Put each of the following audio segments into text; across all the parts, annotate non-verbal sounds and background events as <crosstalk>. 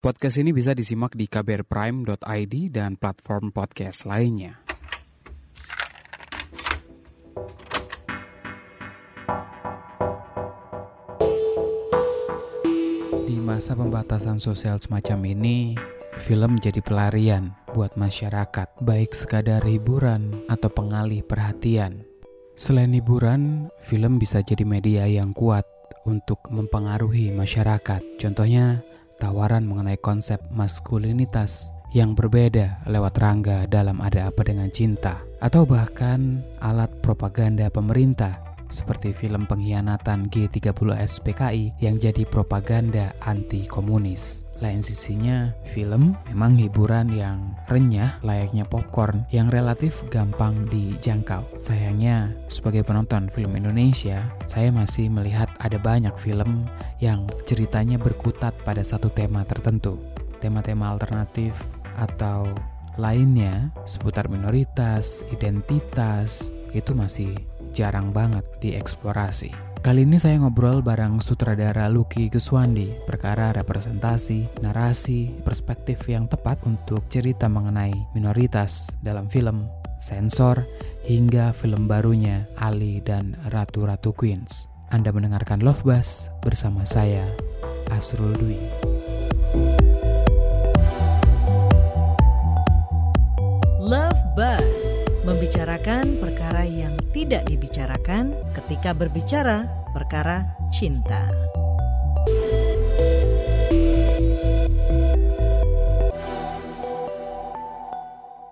Podcast ini bisa disimak di kbrprime.id dan platform podcast lainnya. Di masa pembatasan sosial semacam ini, film jadi pelarian buat masyarakat, baik sekadar hiburan atau pengalih perhatian. Selain hiburan, film bisa jadi media yang kuat untuk mempengaruhi masyarakat. Contohnya, tawaran mengenai konsep maskulinitas yang berbeda lewat rangga dalam Ada Apa Dengan Cinta, atau bahkan alat propaganda pemerintah seperti film pengkhianatan G30 SPKI yang jadi propaganda anti-komunis. Lain sisinya, film memang hiburan yang renyah layaknya popcorn yang relatif gampang dijangkau. Sayangnya, sebagai penonton film Indonesia, saya masih melihat ada banyak film yang ceritanya berkutat pada satu tema tertentu. Tema-tema alternatif atau lainnya seputar minoritas, identitas, itu masih jarang banget dieksplorasi. Kali ini saya ngobrol bareng sutradara Lucky Guswandi perkara representasi, narasi, perspektif yang tepat untuk cerita mengenai minoritas dalam film, sensor, hingga film barunya Ali dan Ratu-Ratu Queens. Anda mendengarkan Love Bus bersama saya, Asrul Dwi. Love Buzz membicarakan perkara yang tidak dibicarakan ketika berbicara perkara cinta.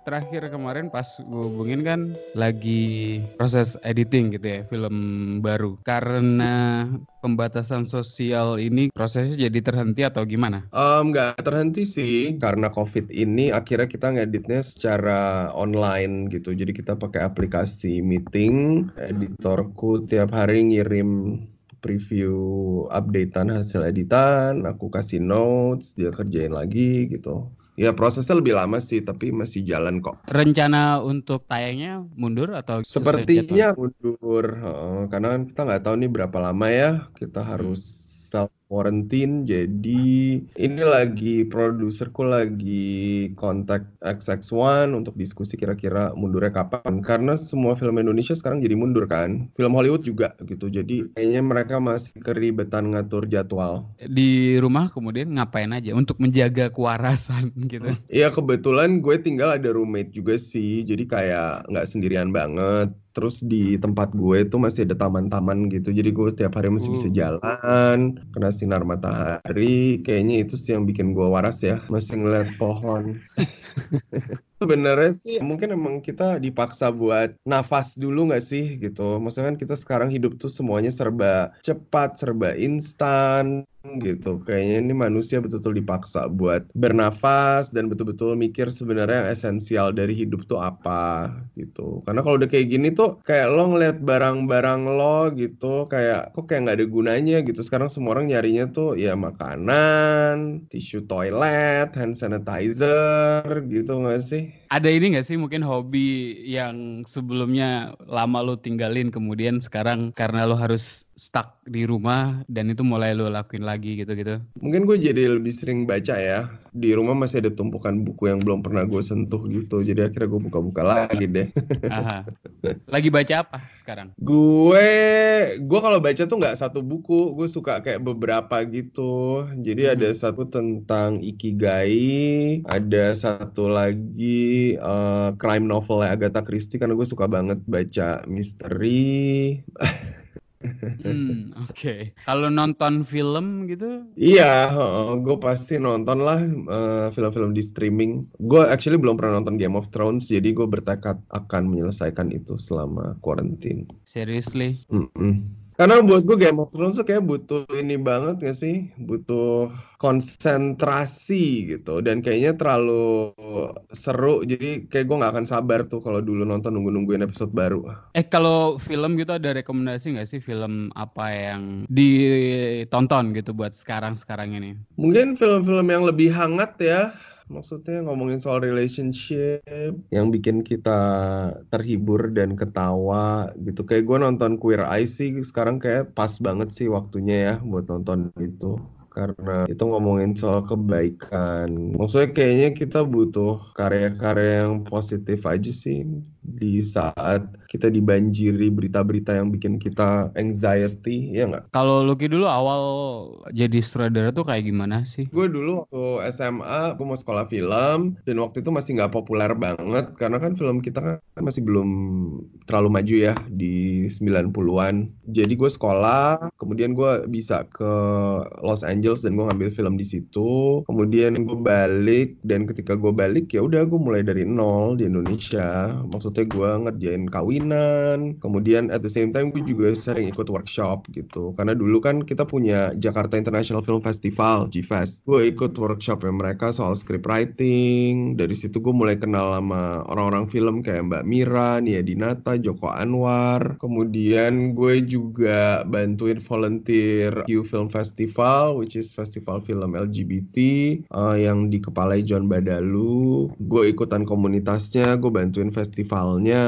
Terakhir kemarin pas gue hubungin kan lagi proses editing gitu ya film baru karena pembatasan sosial ini prosesnya jadi terhenti atau gimana? Um, terhenti sih karena COVID ini akhirnya kita ngeditnya secara online gitu. Jadi kita pakai aplikasi meeting, editorku tiap hari ngirim preview updatean hasil editan, aku kasih notes, dia kerjain lagi gitu. Ya prosesnya lebih lama sih, tapi masih jalan kok. Rencana untuk tayangnya mundur atau Sepertinya mundur, uh, karena kan kita nggak tahu nih berapa lama ya kita harus self quarantine. Jadi ini lagi produserku lagi kontak XX1 untuk diskusi kira-kira mundurnya kapan. Karena semua film Indonesia sekarang jadi mundur kan. Film Hollywood juga gitu. Jadi kayaknya mereka masih keribetan ngatur jadwal. Di rumah kemudian ngapain aja untuk menjaga kewarasan gitu? Iya kebetulan gue tinggal ada roommate juga sih. Jadi kayak nggak sendirian banget terus di tempat gue itu masih ada taman-taman gitu jadi gue tiap hari masih bisa jalan kena sinar matahari kayaknya itu sih yang bikin gue waras ya masih ngeliat pohon. <laughs> Sebenarnya sih mungkin emang kita dipaksa buat nafas dulu nggak sih gitu. Maksudnya kan kita sekarang hidup tuh semuanya serba cepat serba instan gitu. Kayaknya ini manusia betul-betul dipaksa buat bernafas dan betul-betul mikir sebenarnya yang esensial dari hidup tuh apa gitu. Karena kalau udah kayak gini tuh kayak lo ngeliat barang-barang lo gitu kayak kok kayak nggak ada gunanya gitu. Sekarang semua orang nyarinya tuh ya makanan tisu toilet hand sanitizer gitu nggak sih ada ini nggak sih mungkin hobi yang sebelumnya lama lo tinggalin kemudian sekarang karena lo harus stuck di rumah dan itu mulai lo lakuin lagi gitu-gitu? Mungkin gue jadi lebih sering baca ya. Di rumah masih ada tumpukan buku yang belum pernah gue sentuh gitu. Jadi akhirnya gue buka-buka lagi deh. Aha. Lagi baca apa sekarang? Gue, gue kalau baca tuh nggak satu buku. Gue suka kayak beberapa gitu. Jadi hmm. ada satu tentang ikigai, ada satu lagi uh, crime novel Agatha Christie karena gue suka banget baca misteri. <laughs> Hmm, oke. Okay. Kalau nonton film gitu? Iya, uh, gue pasti nonton lah uh, film-film di streaming. Gue actually belum pernah nonton Game of Thrones, jadi gue bertekad akan menyelesaikan itu selama quarantine. Seriously? Mm -mm. Karena buat gue Game of Thrones tuh kayak butuh ini banget gak sih? Butuh konsentrasi gitu. Dan kayaknya terlalu seru. Jadi kayak gue gak akan sabar tuh kalau dulu nonton nunggu-nungguin episode baru. Eh kalau film gitu ada rekomendasi gak sih film apa yang ditonton gitu buat sekarang-sekarang ini? Mungkin film-film yang lebih hangat ya maksudnya ngomongin soal relationship. Yang bikin kita terhibur dan ketawa gitu. Kayak gue nonton Queer Eye sih sekarang kayak pas banget sih waktunya ya buat nonton itu. Karena itu ngomongin soal kebaikan. Maksudnya kayaknya kita butuh karya-karya yang positif aja sih di saat kita dibanjiri berita-berita yang bikin kita anxiety, ya nggak? Kalau Lucky dulu awal jadi sutradara tuh kayak gimana sih? Gue dulu waktu SMA, gue mau sekolah film, dan waktu itu masih nggak populer banget, karena kan film kita kan masih belum terlalu maju ya di 90-an. Jadi gue sekolah, kemudian gue bisa ke Los Angeles dan gue ngambil film di situ. Kemudian gue balik, dan ketika gue balik ya udah gue mulai dari nol di Indonesia. Maksudnya gue ngerjain kawinan, kemudian at the same time gue juga sering ikut workshop gitu. Karena dulu kan kita punya Jakarta International Film Festival, GFest. Gue ikut workshop ya mereka soal script writing. Dari situ gue mulai kenal sama orang-orang film kayak Mbak Mira, Nia Dinata, Joko Anwar. Kemudian gue juga bantuin volunteer Q Film Festival, which is festival film LGBT uh, yang dikepalai John Badalu. Gue ikutan komunitasnya, gue bantuin festivalnya.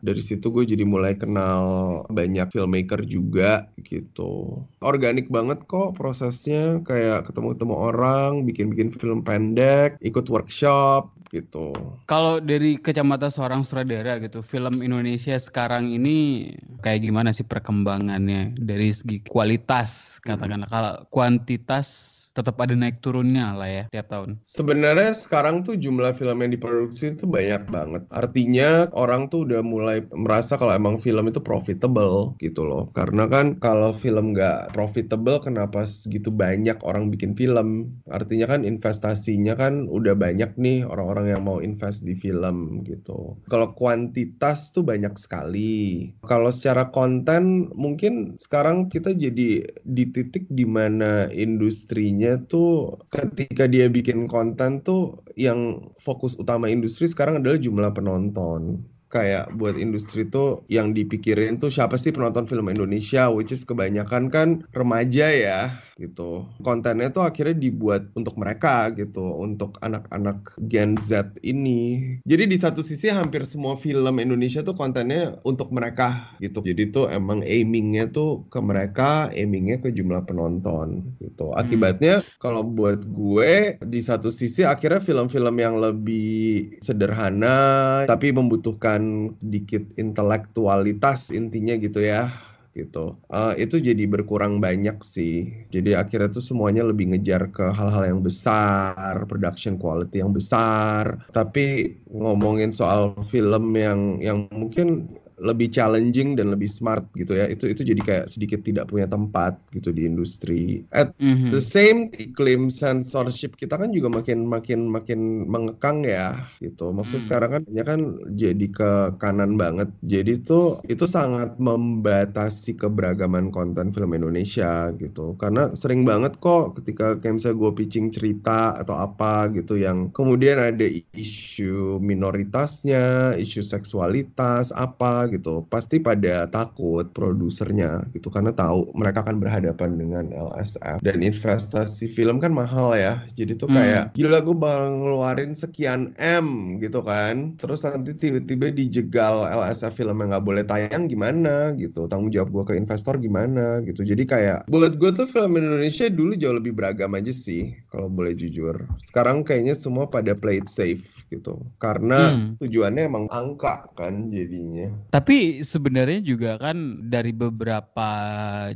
Dari situ gue jadi mulai kenal banyak filmmaker juga gitu. Organik banget kok prosesnya, kayak ketemu-ketemu orang, bikin-bikin film pendek, ikut workshop, gitu. Kalau dari kacamata seorang sutradara gitu, film Indonesia sekarang ini kayak gimana sih perkembangannya dari segi kualitas katakanlah kalau kuantitas tetap ada naik turunnya lah ya tiap tahun. Sebenarnya sekarang tuh jumlah film yang diproduksi itu banyak banget. Artinya orang tuh udah mulai merasa kalau emang film itu profitable gitu loh. Karena kan kalau film nggak profitable kenapa segitu banyak orang bikin film? Artinya kan investasinya kan udah banyak nih orang-orang yang mau invest di film gitu. Kalau kuantitas tuh banyak sekali. Kalau secara konten mungkin sekarang kita jadi di titik di mana industrinya tuh ketika dia bikin konten tuh yang fokus utama industri sekarang adalah jumlah penonton. Kayak buat industri tuh yang dipikirin tuh siapa sih penonton film Indonesia which is kebanyakan kan remaja ya gitu. Kontennya tuh akhirnya dibuat untuk mereka gitu untuk anak-anak Gen Z ini. Jadi di satu sisi hampir semua film Indonesia tuh kontennya untuk mereka gitu. Jadi tuh emang aimingnya tuh ke mereka aimingnya ke jumlah penonton gitu. Akibatnya hmm. kalau buat gue di satu sisi akhirnya film-film yang lebih sederhana tapi membutuhkan sedikit intelektualitas intinya gitu ya gitu. Uh, itu jadi berkurang banyak sih. Jadi akhirnya tuh semuanya lebih ngejar ke hal-hal yang besar production quality yang besar. Tapi ngomongin soal film yang yang mungkin lebih challenging dan lebih smart gitu ya. Itu itu jadi kayak sedikit tidak punya tempat gitu di industri. At mm-hmm. the same iklim censorship kita kan juga makin makin makin mengekang ya gitu. Maksud mm. sekarang kan ya kan jadi ke kanan banget. Jadi tuh itu sangat membatasi keberagaman konten film Indonesia gitu. Karena sering banget kok ketika kayak misalnya gue pitching cerita atau apa gitu yang kemudian ada isu minoritasnya isu seksualitas apa gitu pasti pada takut produsernya gitu karena tahu mereka akan berhadapan dengan LSF dan investasi film kan mahal ya jadi tuh kayak hmm. gila gue bakal ngeluarin sekian M gitu kan. Terus nanti tiba-tiba dijegal LSF film yang nggak boleh tayang gimana gitu? Tanggung jawab gue ke investor gimana gitu? Jadi kayak buat gue tuh film Indonesia dulu jauh lebih beragam aja sih kalau boleh jujur. Sekarang kayaknya semua pada play it safe gitu karena hmm. tujuannya emang angka kan jadinya. Tapi sebenarnya juga kan dari beberapa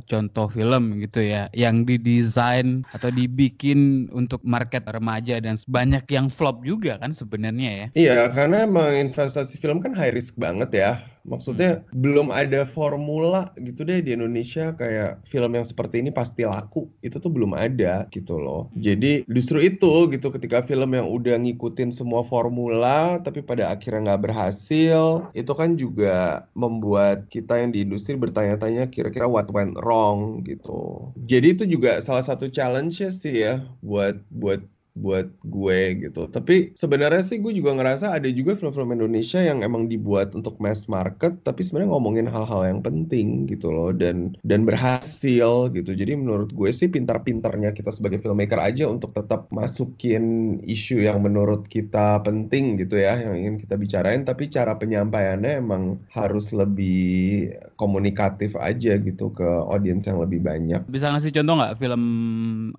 contoh film gitu ya yang didesain atau dibikin untuk market remaja dan banyak yang flop juga kan sebenarnya ya. Iya karena emang investasi film kan high risk banget ya Maksudnya hmm. belum ada formula gitu deh di Indonesia kayak film yang seperti ini pasti laku. Itu tuh belum ada gitu loh. Hmm. Jadi justru itu gitu ketika film yang udah ngikutin semua formula tapi pada akhirnya nggak berhasil, itu kan juga membuat kita yang di industri bertanya-tanya kira-kira what went wrong gitu. Jadi itu juga salah satu challenge sih ya buat buat buat gue gitu. Tapi sebenarnya sih gue juga ngerasa ada juga film-film Indonesia yang emang dibuat untuk mass market, tapi sebenarnya ngomongin hal-hal yang penting gitu loh dan dan berhasil gitu. Jadi menurut gue sih pintar-pintarnya kita sebagai filmmaker aja untuk tetap masukin isu yang menurut kita penting gitu ya, yang ingin kita bicarain. Tapi cara penyampaiannya emang harus lebih komunikatif aja gitu ke audiens yang lebih banyak. Bisa ngasih contoh nggak film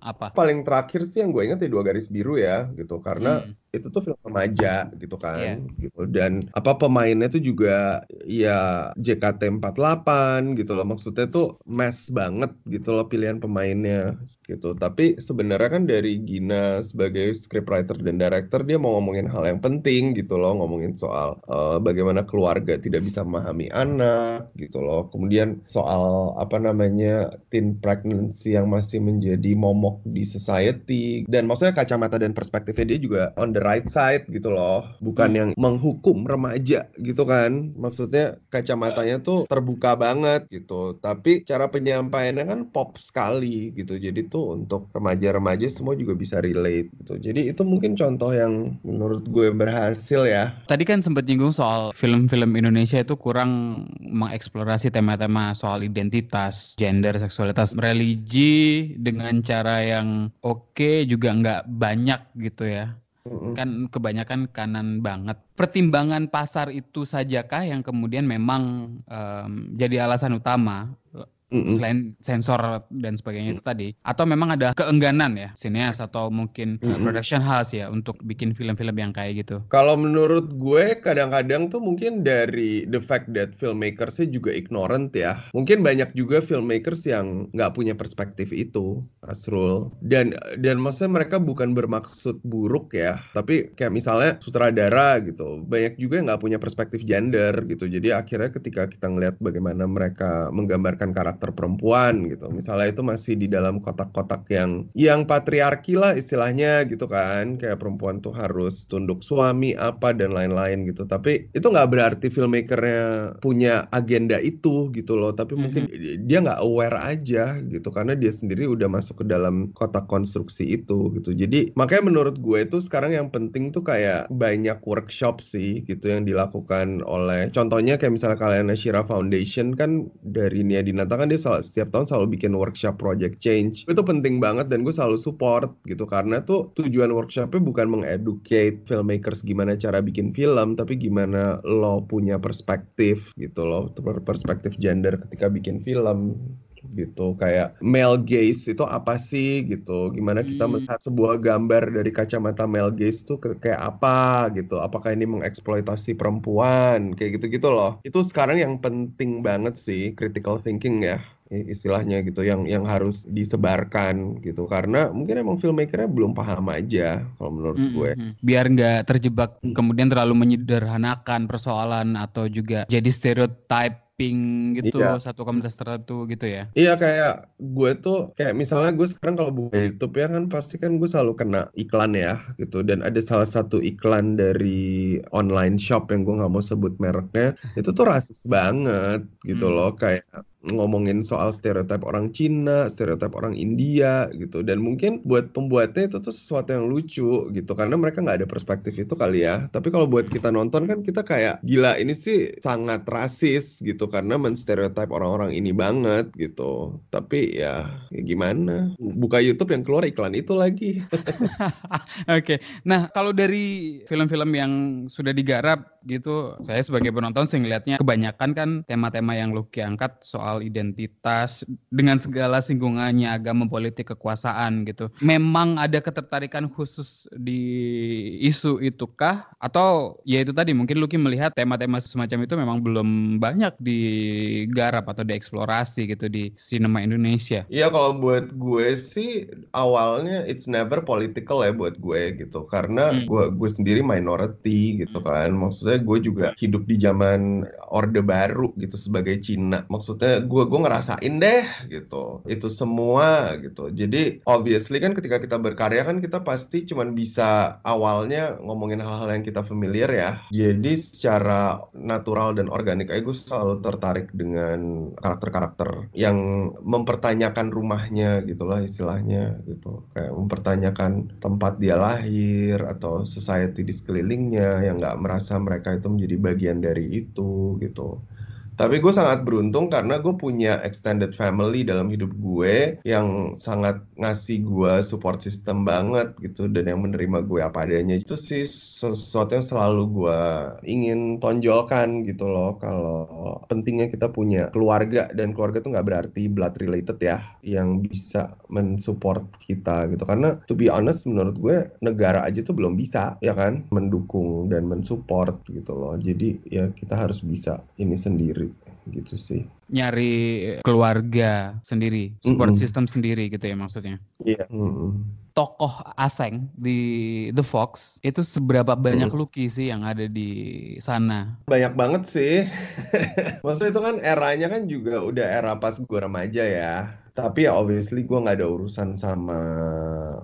apa? Paling terakhir sih yang gue inget ya Dua Garis Biru ya gitu karena hmm. itu tuh film remaja gitu kan yeah. gitu dan apa pemainnya tuh juga ya JKT48 gitu loh maksudnya tuh mass banget gitu loh pilihan pemainnya gitu. Tapi sebenarnya kan dari Gina sebagai scriptwriter dan director dia mau ngomongin hal yang penting gitu loh, ngomongin soal uh, bagaimana keluarga tidak bisa memahami anak gitu loh. Kemudian soal apa namanya teen pregnancy yang masih menjadi momok di society dan maksudnya kacamata dan perspektifnya dia juga on the right side gitu loh, bukan yang menghukum remaja gitu kan. Maksudnya kacamatanya tuh terbuka banget gitu. Tapi cara penyampaiannya kan pop sekali gitu. Jadi tuh untuk remaja-remaja semua juga bisa relate gitu. Jadi itu mungkin contoh yang menurut gue berhasil ya. Tadi kan sempat nyinggung soal film-film Indonesia itu kurang mengeksplorasi tema-tema soal identitas, gender, seksualitas, religi dengan cara yang oke okay, juga nggak banyak gitu ya kan kebanyakan kanan banget. Pertimbangan pasar itu sajakah yang kemudian memang um, jadi alasan utama Mm-hmm. selain sensor dan sebagainya itu tadi. Atau memang ada keengganan ya sineas atau mungkin mm-hmm. production house ya untuk bikin film-film yang kayak gitu? Kalau menurut gue kadang-kadang tuh mungkin dari the fact that filmmakers juga ignorant ya. Mungkin banyak juga filmmakers yang nggak punya perspektif itu Asrul dan dan maksudnya mereka bukan bermaksud buruk ya tapi kayak misalnya sutradara gitu. Banyak juga yang nggak punya perspektif gender gitu. Jadi akhirnya ketika kita ngelihat bagaimana mereka menggambarkan karakter karakter perempuan gitu. Misalnya itu masih di dalam kotak-kotak yang yang patriarki lah istilahnya gitu kan. Kayak perempuan tuh harus tunduk suami apa dan lain-lain gitu. Tapi itu nggak berarti filmmakernya punya agenda itu gitu loh. Tapi mungkin dia nggak aware aja gitu karena dia sendiri udah masuk ke dalam kotak konstruksi itu gitu. Jadi makanya menurut gue itu sekarang yang penting tuh kayak banyak workshop sih gitu yang dilakukan oleh contohnya kayak misalnya kalian Shira Foundation kan dari Nia Dinata kan dia selalu, setiap tahun selalu bikin workshop project change. Itu penting banget dan gue selalu support gitu. Karena tuh tujuan workshopnya bukan mengeducate filmmakers gimana cara bikin film tapi gimana lo punya perspektif gitu loh perspektif gender ketika bikin film gitu. Kayak male gaze itu apa sih gitu. Gimana kita hmm. melihat sebuah gambar dari kacamata male gaze itu kayak apa gitu. Apakah ini mengeksploitasi perempuan kayak gitu gitu loh. Itu sekarang yang penting banget sih critical thinking ya istilahnya gitu yang yang harus disebarkan gitu. Karena mungkin emang filmmakernya belum paham aja kalau menurut mm -hmm. gue biar nggak terjebak kemudian terlalu menyederhanakan persoalan atau juga jadi stereotype ping gitu iya. satu komunitas tertentu gitu ya iya kayak gue tuh kayak misalnya gue sekarang kalau buka YouTube ya kan pasti kan gue selalu kena iklan ya gitu dan ada salah satu iklan dari online shop yang gue nggak mau sebut mereknya itu tuh rasis banget gitu hmm. loh kayak ngomongin soal stereotip orang Cina, stereotip orang India gitu. Dan mungkin buat pembuatnya itu tuh sesuatu yang lucu gitu. Karena mereka nggak ada perspektif itu kali ya. Tapi kalau buat kita nonton kan kita kayak gila ini sih sangat rasis gitu. Karena menstereotip orang-orang ini banget gitu. Tapi ya, ya gimana? Buka YouTube yang keluar iklan itu lagi. <laughs> Oke. Okay. nah kalau dari film-film yang sudah digarap gitu saya sebagai penonton sih ngelihatnya kebanyakan kan tema-tema yang Lucky angkat soal soal identitas dengan segala singgungannya agama politik kekuasaan gitu. Memang ada ketertarikan khusus di isu itukah atau ya itu tadi mungkin Luki melihat tema-tema semacam itu memang belum banyak digarap atau dieksplorasi gitu di sinema Indonesia. Iya kalau buat gue sih awalnya it's never political ya buat gue gitu karena hmm. gue gue sendiri minority gitu kan. Maksudnya gue juga hidup di zaman Orde Baru gitu sebagai Cina. Maksudnya ya gue gue ngerasain deh gitu. Itu semua gitu. Jadi obviously kan ketika kita berkarya kan kita pasti cuman bisa awalnya ngomongin hal-hal yang kita familiar ya. Jadi secara natural dan organik aja gue selalu tertarik dengan karakter-karakter yang mempertanyakan rumahnya gitulah istilahnya gitu. Kayak mempertanyakan tempat dia lahir atau society di sekelilingnya yang nggak merasa mereka itu menjadi bagian dari itu gitu tapi gue sangat beruntung karena gue punya extended family dalam hidup gue yang sangat ngasih gue support system banget gitu dan yang menerima gue apa adanya. Itu sih sesuatu yang selalu gue ingin tonjolkan gitu loh kalau pentingnya kita punya keluarga dan keluarga itu nggak berarti blood related ya yang bisa mensupport kita gitu karena to be honest menurut gue negara aja tuh belum bisa ya kan mendukung dan mensupport gitu loh. Jadi ya kita harus bisa ini sendiri gitu sih. Nyari keluarga sendiri, support mm -mm. system sendiri gitu ya maksudnya. Iya. Yeah. Mm -mm. Tokoh asing di The Fox itu seberapa banyak mm. Lucky sih yang ada di sana? Banyak banget sih. <laughs> Maksudnya itu kan eranya kan juga udah era pas gue remaja ya tapi ya obviously gue nggak ada urusan sama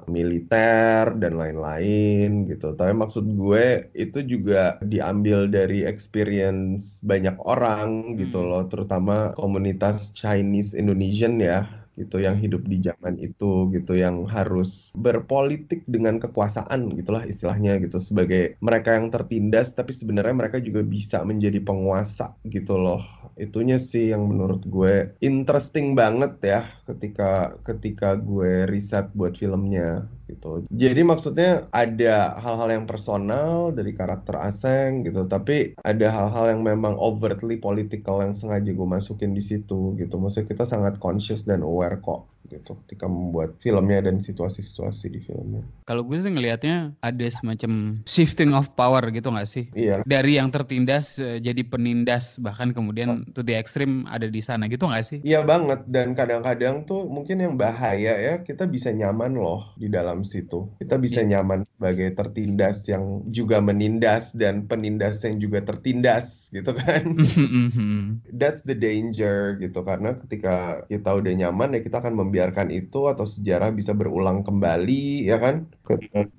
militer dan lain-lain gitu. Tapi maksud gue itu juga diambil dari experience banyak orang gitu hmm. loh, terutama komunitas Chinese Indonesian ya gitu yang hidup di zaman itu gitu yang harus berpolitik dengan kekuasaan gitulah istilahnya gitu. Sebagai mereka yang tertindas tapi sebenarnya mereka juga bisa menjadi penguasa gitu loh. Itunya sih yang menurut gue interesting banget ya ketika ketika gue riset buat filmnya gitu. Jadi maksudnya ada hal-hal yang personal dari karakter Aseng gitu, tapi ada hal-hal yang memang overtly political yang sengaja gue masukin di situ gitu. Maksudnya kita sangat conscious dan aware kok gitu ketika membuat filmnya dan situasi-situasi di filmnya. Kalau gue sih ngelihatnya ada semacam shifting of power gitu nggak sih? Iya. Dari yang tertindas eh, jadi penindas bahkan kemudian to the extreme ada di sana gitu nggak sih? Iya banget dan kadang-kadang tuh mungkin yang bahaya ya kita bisa nyaman loh di dalam situ. Kita bisa iya. nyaman sebagai tertindas yang juga menindas dan penindas yang juga tertindas gitu kan. <laughs> That's the danger gitu karena ketika kita udah nyaman ya kita akan membiarkan itu atau sejarah bisa berulang kembali ya kan?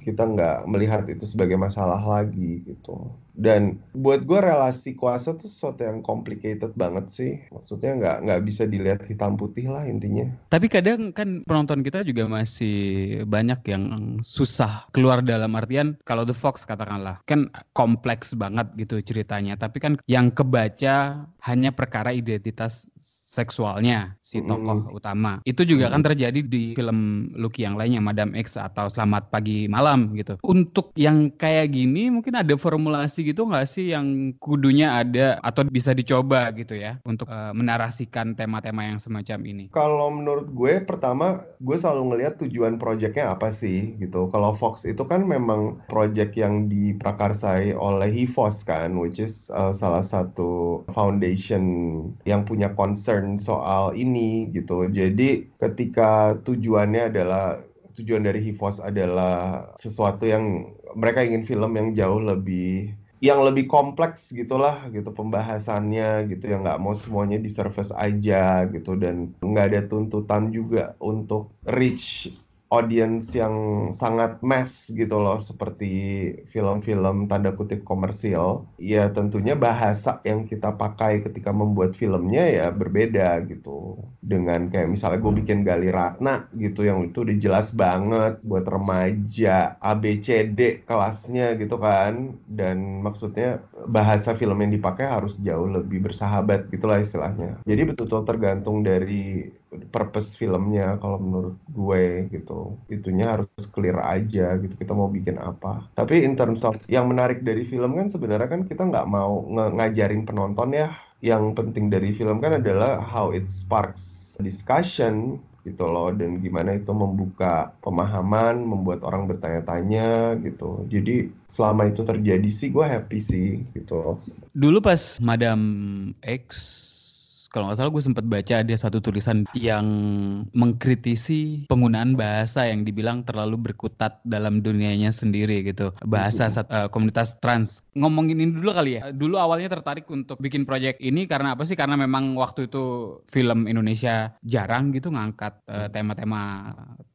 Kita nggak melihat itu sebagai masalah lagi gitu. Dan buat gue relasi kuasa tuh sesuatu yang complicated banget sih. Maksudnya nggak nggak bisa dilihat hitam putih lah intinya. Tapi kadang kan penonton kita juga masih banyak yang susah keluar dalam artian kalau The Fox katakanlah kan kompleks banget gitu ceritanya. Tapi kan yang kebaca hanya perkara identitas seksualnya si tokoh mm. utama. Itu juga mm. kan terjadi di film Lucky yang lainnya, Madam X atau Selamat Pagi Malam gitu. Untuk yang kayak gini mungkin ada formulasi gitu nggak sih yang kudunya ada atau bisa dicoba gitu ya untuk uh, menarasikan tema-tema yang semacam ini? Kalau menurut gue pertama gue selalu ngelihat tujuan proyeknya apa sih gitu. Kalau Fox itu kan memang proyek yang diprakarsai oleh HIFOS kan, which is uh, salah satu foundation yang punya concern concern soal ini gitu. Jadi ketika tujuannya adalah tujuan dari HIFOS adalah sesuatu yang mereka ingin film yang jauh lebih yang lebih kompleks gitulah gitu pembahasannya gitu yang nggak mau semuanya di surface aja gitu dan nggak ada tuntutan juga untuk reach audience yang sangat mass gitu loh seperti film-film tanda kutip komersial ya tentunya bahasa yang kita pakai ketika membuat filmnya ya berbeda gitu. Dengan kayak misalnya gue bikin Gali Ratna gitu yang itu udah jelas banget buat remaja ABCD kelasnya gitu kan. Dan maksudnya bahasa film yang dipakai harus jauh lebih bersahabat gitulah istilahnya. Jadi betul-betul tergantung dari purpose filmnya kalau menurut gue gitu. Itunya harus clear aja gitu kita mau bikin apa. Tapi in terms of yang menarik dari film kan sebenarnya kan kita nggak mau ng ngajarin penonton ya. Yang penting dari film kan adalah how it sparks discussion gitu loh. Dan gimana itu membuka pemahaman membuat orang bertanya-tanya gitu. Jadi selama itu terjadi sih gue happy sih gitu dulu pas Madam X kalau nggak salah gue sempat baca ada satu tulisan yang mengkritisi penggunaan bahasa yang dibilang terlalu berkutat dalam dunianya sendiri gitu. Bahasa uh, komunitas trans. Ngomongin ini dulu kali ya. Dulu awalnya tertarik untuk bikin proyek ini karena apa sih? Karena memang waktu itu film Indonesia jarang gitu ngangkat tema tema-tema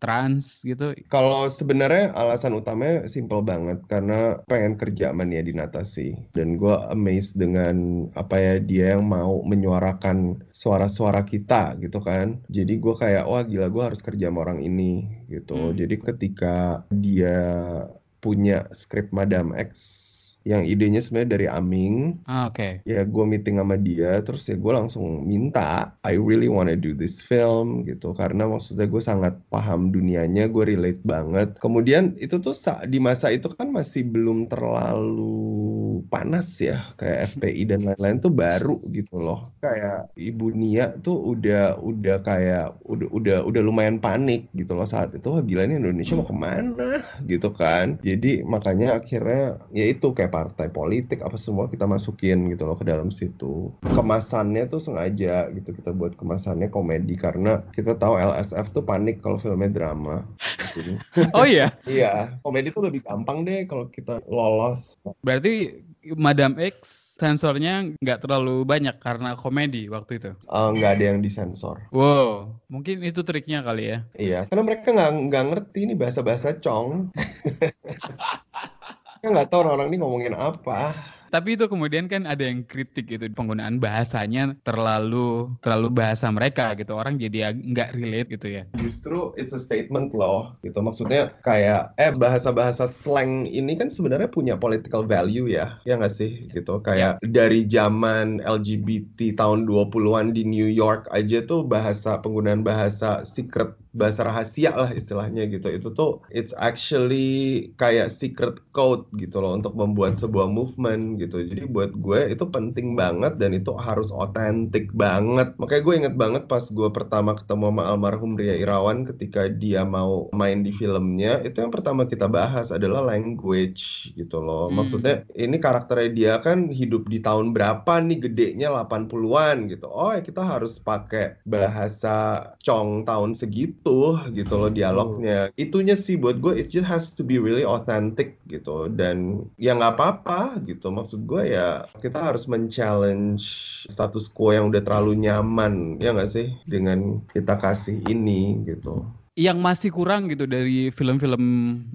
trans gitu. Kalau sebenarnya alasan utamanya simple banget karena pengen kerja sama Nia Dinata sih. Dan gue amazed dengan apa ya dia yang mau menyuarakan suara-suara kita gitu kan. Jadi gue kayak wah gila gue harus kerja sama orang ini gitu. Hmm. Jadi ketika dia punya skrip Madam X yang idenya sebenarnya dari Aming. Ah, oke. Okay. Ya gue meeting sama dia, terus ya gue langsung minta, I really wanna do this film gitu, karena maksudnya gue sangat paham dunianya, gue relate banget. Kemudian itu tuh di masa itu kan masih belum terlalu panas ya, kayak <laughs> FPI dan lain-lain tuh baru gitu loh. Kayak Ibu Nia tuh udah udah kayak udah udah udah lumayan panik gitu loh saat itu. Wah gila ini Indonesia mau ke mana gitu kan. Jadi makanya akhirnya ya itu kayak partai politik apa semua kita masukin gitu loh ke dalam situ kemasannya tuh sengaja gitu kita buat kemasannya komedi karena kita tahu LSF tuh panik kalau filmnya drama <laughs> oh iya iya komedi tuh lebih gampang deh kalau kita lolos berarti Madam X sensornya nggak terlalu banyak karena komedi waktu itu. Uh, nggak ada yang disensor. Wow, mungkin itu triknya kali ya. Iya, karena mereka nggak nggak ngerti ini bahasa-bahasa cong. <laughs> Kan nggak tahu orang-orang ini ngomongin apa. Tapi itu kemudian kan ada yang kritik gitu penggunaan bahasanya terlalu terlalu bahasa mereka gitu orang jadi nggak relate gitu ya. Justru it's a statement loh gitu maksudnya kayak eh bahasa-bahasa slang ini kan sebenarnya punya political value ya ya nggak sih gitu kayak yeah. dari zaman LGBT tahun 20-an di New York aja tuh bahasa penggunaan bahasa secret bahasa rahasia lah istilahnya gitu. Itu tuh it's actually kayak secret code gitu loh untuk membuat sebuah movement gitu. Jadi buat gue itu penting banget dan itu harus otentik banget. Makanya gue inget banget pas gue pertama ketemu sama almarhum Ria Irawan ketika dia mau main di filmnya itu yang pertama kita bahas adalah language gitu loh. Hmm. maksudnya ini karakternya dia kan hidup di tahun berapa nih? Gedenya 80-an gitu. Oh ya kita harus pakai bahasa cong tahun segitu itu gitu loh dialognya. Itunya sih buat gue it just has to be really authentic gitu. Dan ya nggak apa-apa gitu. Maksud gue ya kita harus men-challenge status quo yang udah terlalu nyaman ya nggak sih? Dengan kita kasih ini gitu. Yang masih kurang gitu dari film-film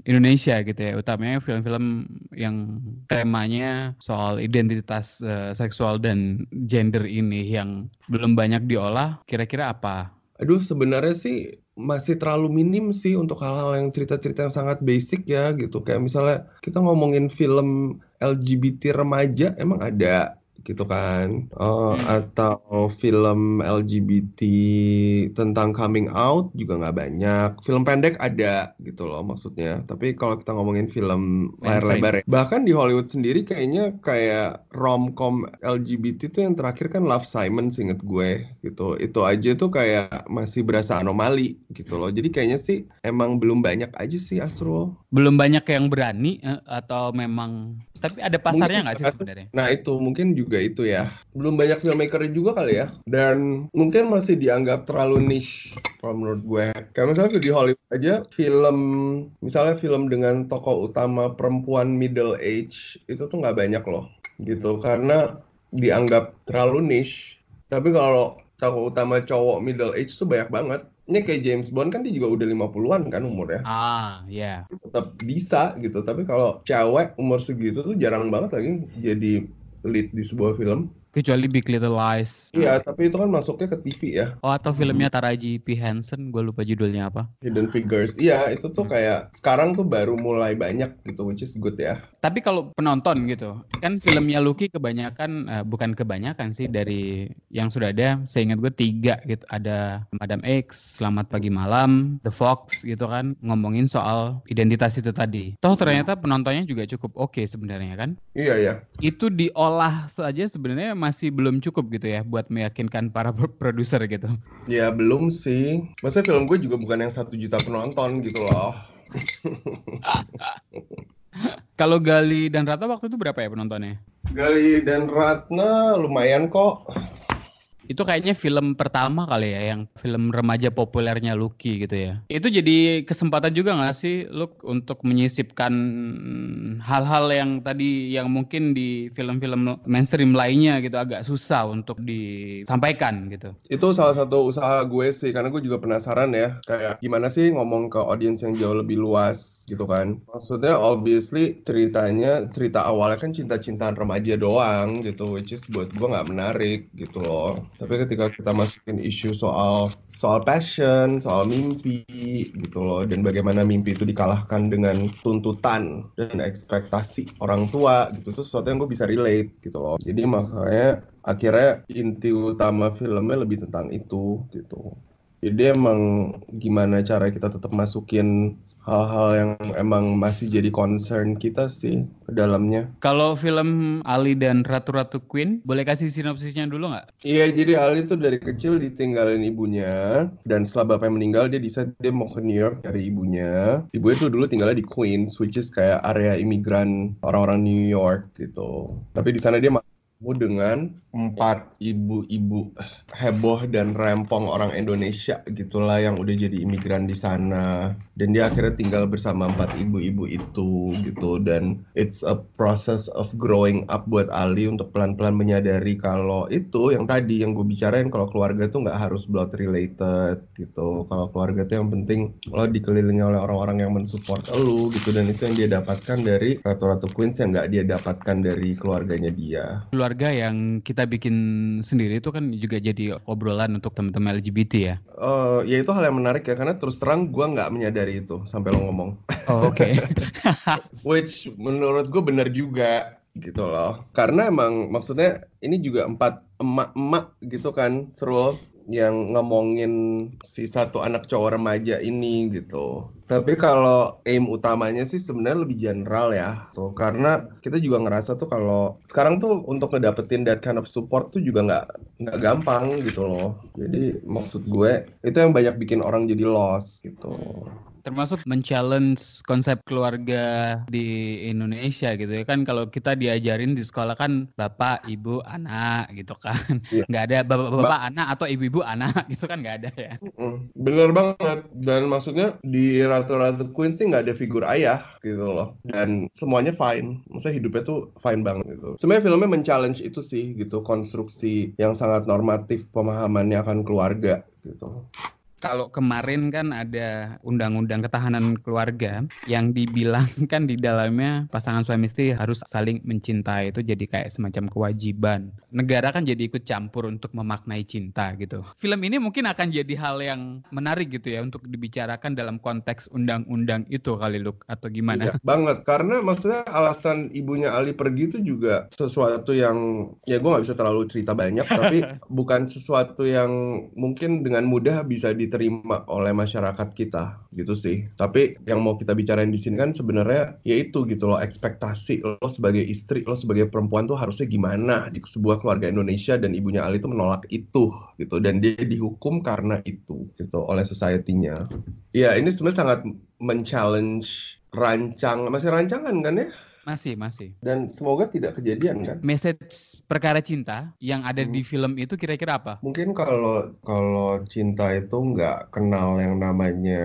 Indonesia gitu ya. Utamanya film-film yang temanya soal identitas uh, seksual dan gender ini yang belum banyak diolah kira-kira apa Aduh, sebenarnya sih masih terlalu minim sih untuk hal-hal yang cerita-cerita yang sangat basic ya gitu. Kayak misalnya kita ngomongin film LGBT remaja emang ada gitu kan. Uh, hmm. atau film LGBT tentang coming out juga nggak banyak. Film pendek ada gitu loh maksudnya. Tapi kalau kita ngomongin film layar lebar ya. Bahkan di Hollywood sendiri kayaknya kayak romcom LGBT tuh yang terakhir kan Love Simon inget gue gitu. Itu aja tuh kayak masih berasa anomali gitu loh. Jadi kayaknya sih emang belum banyak aja sih Astro belum banyak yang berani eh, atau memang tapi ada pasarnya nggak sih sebenarnya? Nah itu mungkin juga itu ya. Belum banyak filmmaker juga kali ya. Dan mungkin masih dianggap terlalu niche kalau menurut gue. Kayak misalnya di Hollywood aja film, misalnya film dengan tokoh utama perempuan middle age itu tuh nggak banyak loh. Gitu karena dianggap terlalu niche. Tapi kalau tokoh utama cowok middle age tuh banyak banget ini kayak James Bond kan dia juga udah 50-an kan umurnya. Ah, iya. Yeah. Tetap bisa gitu, tapi kalau cewek umur segitu tuh jarang banget lagi jadi lead di sebuah film. Kecuali Big Little Lies. Iya, tapi itu kan masuknya ke TV ya. Oh, atau filmnya Taraji P. Henson, gue lupa judulnya apa. Hidden Figures. Iya, itu tuh hmm. kayak sekarang tuh baru mulai banyak gitu, which is good ya. Tapi kalau penonton gitu, kan filmnya Lucky kebanyakan, uh, bukan kebanyakan sih dari yang sudah ada, saya ingat gue tiga gitu. Ada Madam X, Selamat Pagi Malam, The Fox gitu kan, ngomongin soal identitas itu tadi. Toh ternyata penontonnya juga cukup oke okay sebenarnya kan? Iya, iya. Itu diolah saja sebenarnya masih belum cukup gitu ya buat meyakinkan para <laughs> produser gitu. Ya belum sih. Maksudnya film gue juga bukan yang satu juta penonton gitu loh. <laughs> Kalau Gali dan Ratna waktu itu berapa ya penontonnya? Gali dan Ratna lumayan kok. Itu kayaknya film pertama kali ya, yang film remaja populernya Lucky gitu ya. Itu jadi kesempatan juga nggak sih, Luk, untuk menyisipkan hal-hal yang tadi yang mungkin di film-film mainstream lainnya gitu agak susah untuk disampaikan gitu. Itu salah satu usaha gue sih, karena gue juga penasaran ya, kayak gimana sih ngomong ke audiens yang jauh lebih luas gitu kan. Maksudnya obviously ceritanya, cerita awalnya kan cinta-cintaan remaja doang gitu, which is buat gue nggak menarik gitu loh. Tapi ketika kita masukin isu soal soal passion, soal mimpi gitu loh, dan bagaimana mimpi itu dikalahkan dengan tuntutan dan ekspektasi orang tua gitu, itu sesuatu yang gue bisa relate gitu loh. Jadi makanya akhirnya inti utama filmnya lebih tentang itu gitu. Jadi emang gimana cara kita tetap masukin hal-hal yang emang masih jadi concern kita sih ke dalamnya. Kalau film Ali dan Ratu-Ratu Queen, boleh kasih sinopsisnya dulu nggak? Iya, jadi Ali tuh dari kecil ditinggalin ibunya, dan setelah bapaknya meninggal, dia decide dia mau ke New York dari ibunya. Ibunya tuh dulu tinggalnya di Queens, which is kayak area imigran orang-orang New York gitu. Tapi di sana dia dengan empat ibu-ibu heboh dan rempong orang Indonesia gitulah yang udah jadi imigran di sana. Dan dia akhirnya tinggal bersama empat ibu-ibu itu gitu. Dan it's a process of growing up buat Ali untuk pelan-pelan menyadari kalau itu yang tadi yang gue bicarain kalau keluarga tuh nggak harus blood related gitu. Kalau keluarga tuh yang penting lo dikelilingi oleh orang-orang yang mensupport lo gitu. Dan itu yang dia dapatkan dari Ratu-Ratu Queens yang nggak dia dapatkan dari keluarganya dia keluarga yang kita bikin sendiri itu kan juga jadi obrolan untuk teman-teman LGBT ya. Uh, ya itu hal yang menarik ya karena terus terang gue nggak menyadari itu sampai lo ngomong. Oh, Oke. Okay. <laughs> Which menurut gue benar juga gitu loh. Karena emang maksudnya ini juga empat emak-emak gitu kan, seru yang ngomongin si satu anak cowok remaja ini gitu. Tapi kalau aim utamanya sih sebenarnya lebih general ya, tuh karena kita juga ngerasa tuh kalau sekarang tuh untuk ngedapetin that kind of support tuh juga nggak nggak gampang gitu loh. Jadi maksud gue itu yang banyak bikin orang jadi lost gitu termasuk men-challenge konsep keluarga di Indonesia gitu ya. Kan kalau kita diajarin di sekolah kan bapak ibu anak gitu kan. Yeah. nggak ada bapak-bapak ba anak atau ibu-ibu anak <laughs> gitu kan nggak ada ya. Bener banget. Dan maksudnya di ratu-ratu Queen sih nggak ada figur ayah gitu loh. Dan semuanya fine. Maksudnya hidupnya tuh fine banget gitu. Sebenarnya filmnya men-challenge itu sih gitu. Konstruksi yang sangat normatif pemahamannya akan keluarga gitu kalau kemarin kan ada undang-undang ketahanan keluarga yang dibilangkan <laughs> di dalamnya pasangan suami istri harus saling mencintai itu jadi kayak semacam kewajiban. Negara kan jadi ikut campur untuk memaknai cinta gitu. Film ini mungkin akan jadi hal yang menarik gitu ya untuk dibicarakan dalam konteks undang-undang itu kali Luk atau gimana? Iya, banget karena maksudnya alasan ibunya Ali pergi itu juga sesuatu yang ya gue nggak bisa terlalu cerita banyak tapi <laughs> bukan sesuatu yang mungkin dengan mudah bisa di diterima oleh masyarakat kita gitu sih. Tapi yang mau kita bicarain di sini kan sebenarnya yaitu gitu loh ekspektasi lo sebagai istri, lo sebagai perempuan tuh harusnya gimana di sebuah keluarga Indonesia dan ibunya Ali tuh menolak itu gitu dan dia dihukum karena itu gitu oleh society-nya. Iya, ini sebenarnya sangat men-challenge rancang masih rancangan kan ya? Masih, masih. Dan semoga tidak kejadian kan? Message perkara cinta yang ada hmm. di film itu kira-kira apa? Mungkin kalau kalau cinta itu nggak kenal yang namanya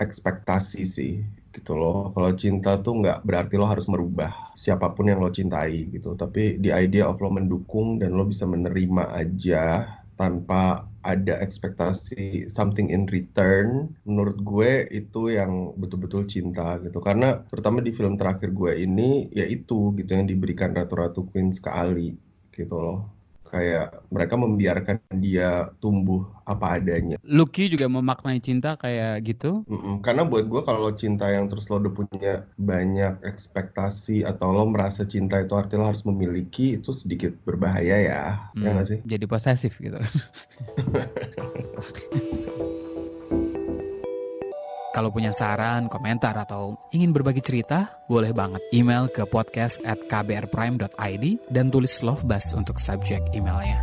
ekspektasi sih gitu loh. Kalau cinta tuh nggak berarti lo harus merubah siapa pun yang lo cintai gitu. Tapi the idea of lo mendukung dan lo bisa menerima aja tanpa ada ekspektasi something in return menurut gue itu yang betul-betul cinta gitu. Karena terutama di film terakhir gue ini ya itu gitu yang diberikan ratu-ratu queens ke Ali gitu loh kayak mereka membiarkan dia tumbuh apa adanya. Lucky juga memaknai cinta kayak gitu? Mm-mm. Karena buat gue kalau cinta yang terus lo udah punya banyak ekspektasi atau lo merasa cinta itu artinya lo harus memiliki itu sedikit berbahaya ya, hmm, ya gak sih? Jadi posesif gitu. <laughs> Kalau punya saran, komentar, atau ingin berbagi cerita, boleh banget email ke podcast at kbrprime.id dan tulis love bus untuk subjek emailnya.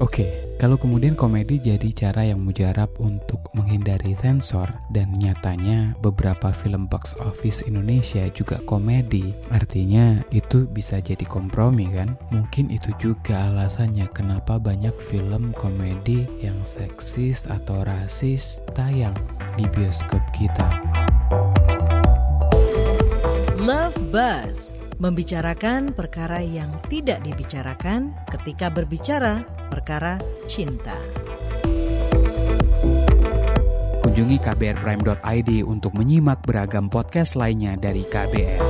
Oke, kalau kemudian komedi jadi cara yang mujarab untuk menghindari sensor dan nyatanya beberapa film box office Indonesia juga komedi. Artinya itu bisa jadi kompromi kan? Mungkin itu juga alasannya kenapa banyak film komedi yang seksis atau rasis tayang di bioskop kita. Love Buzz membicarakan perkara yang tidak dibicarakan ketika berbicara perkara cinta. Kunjungi kbrprime.id untuk menyimak beragam podcast lainnya dari KBR.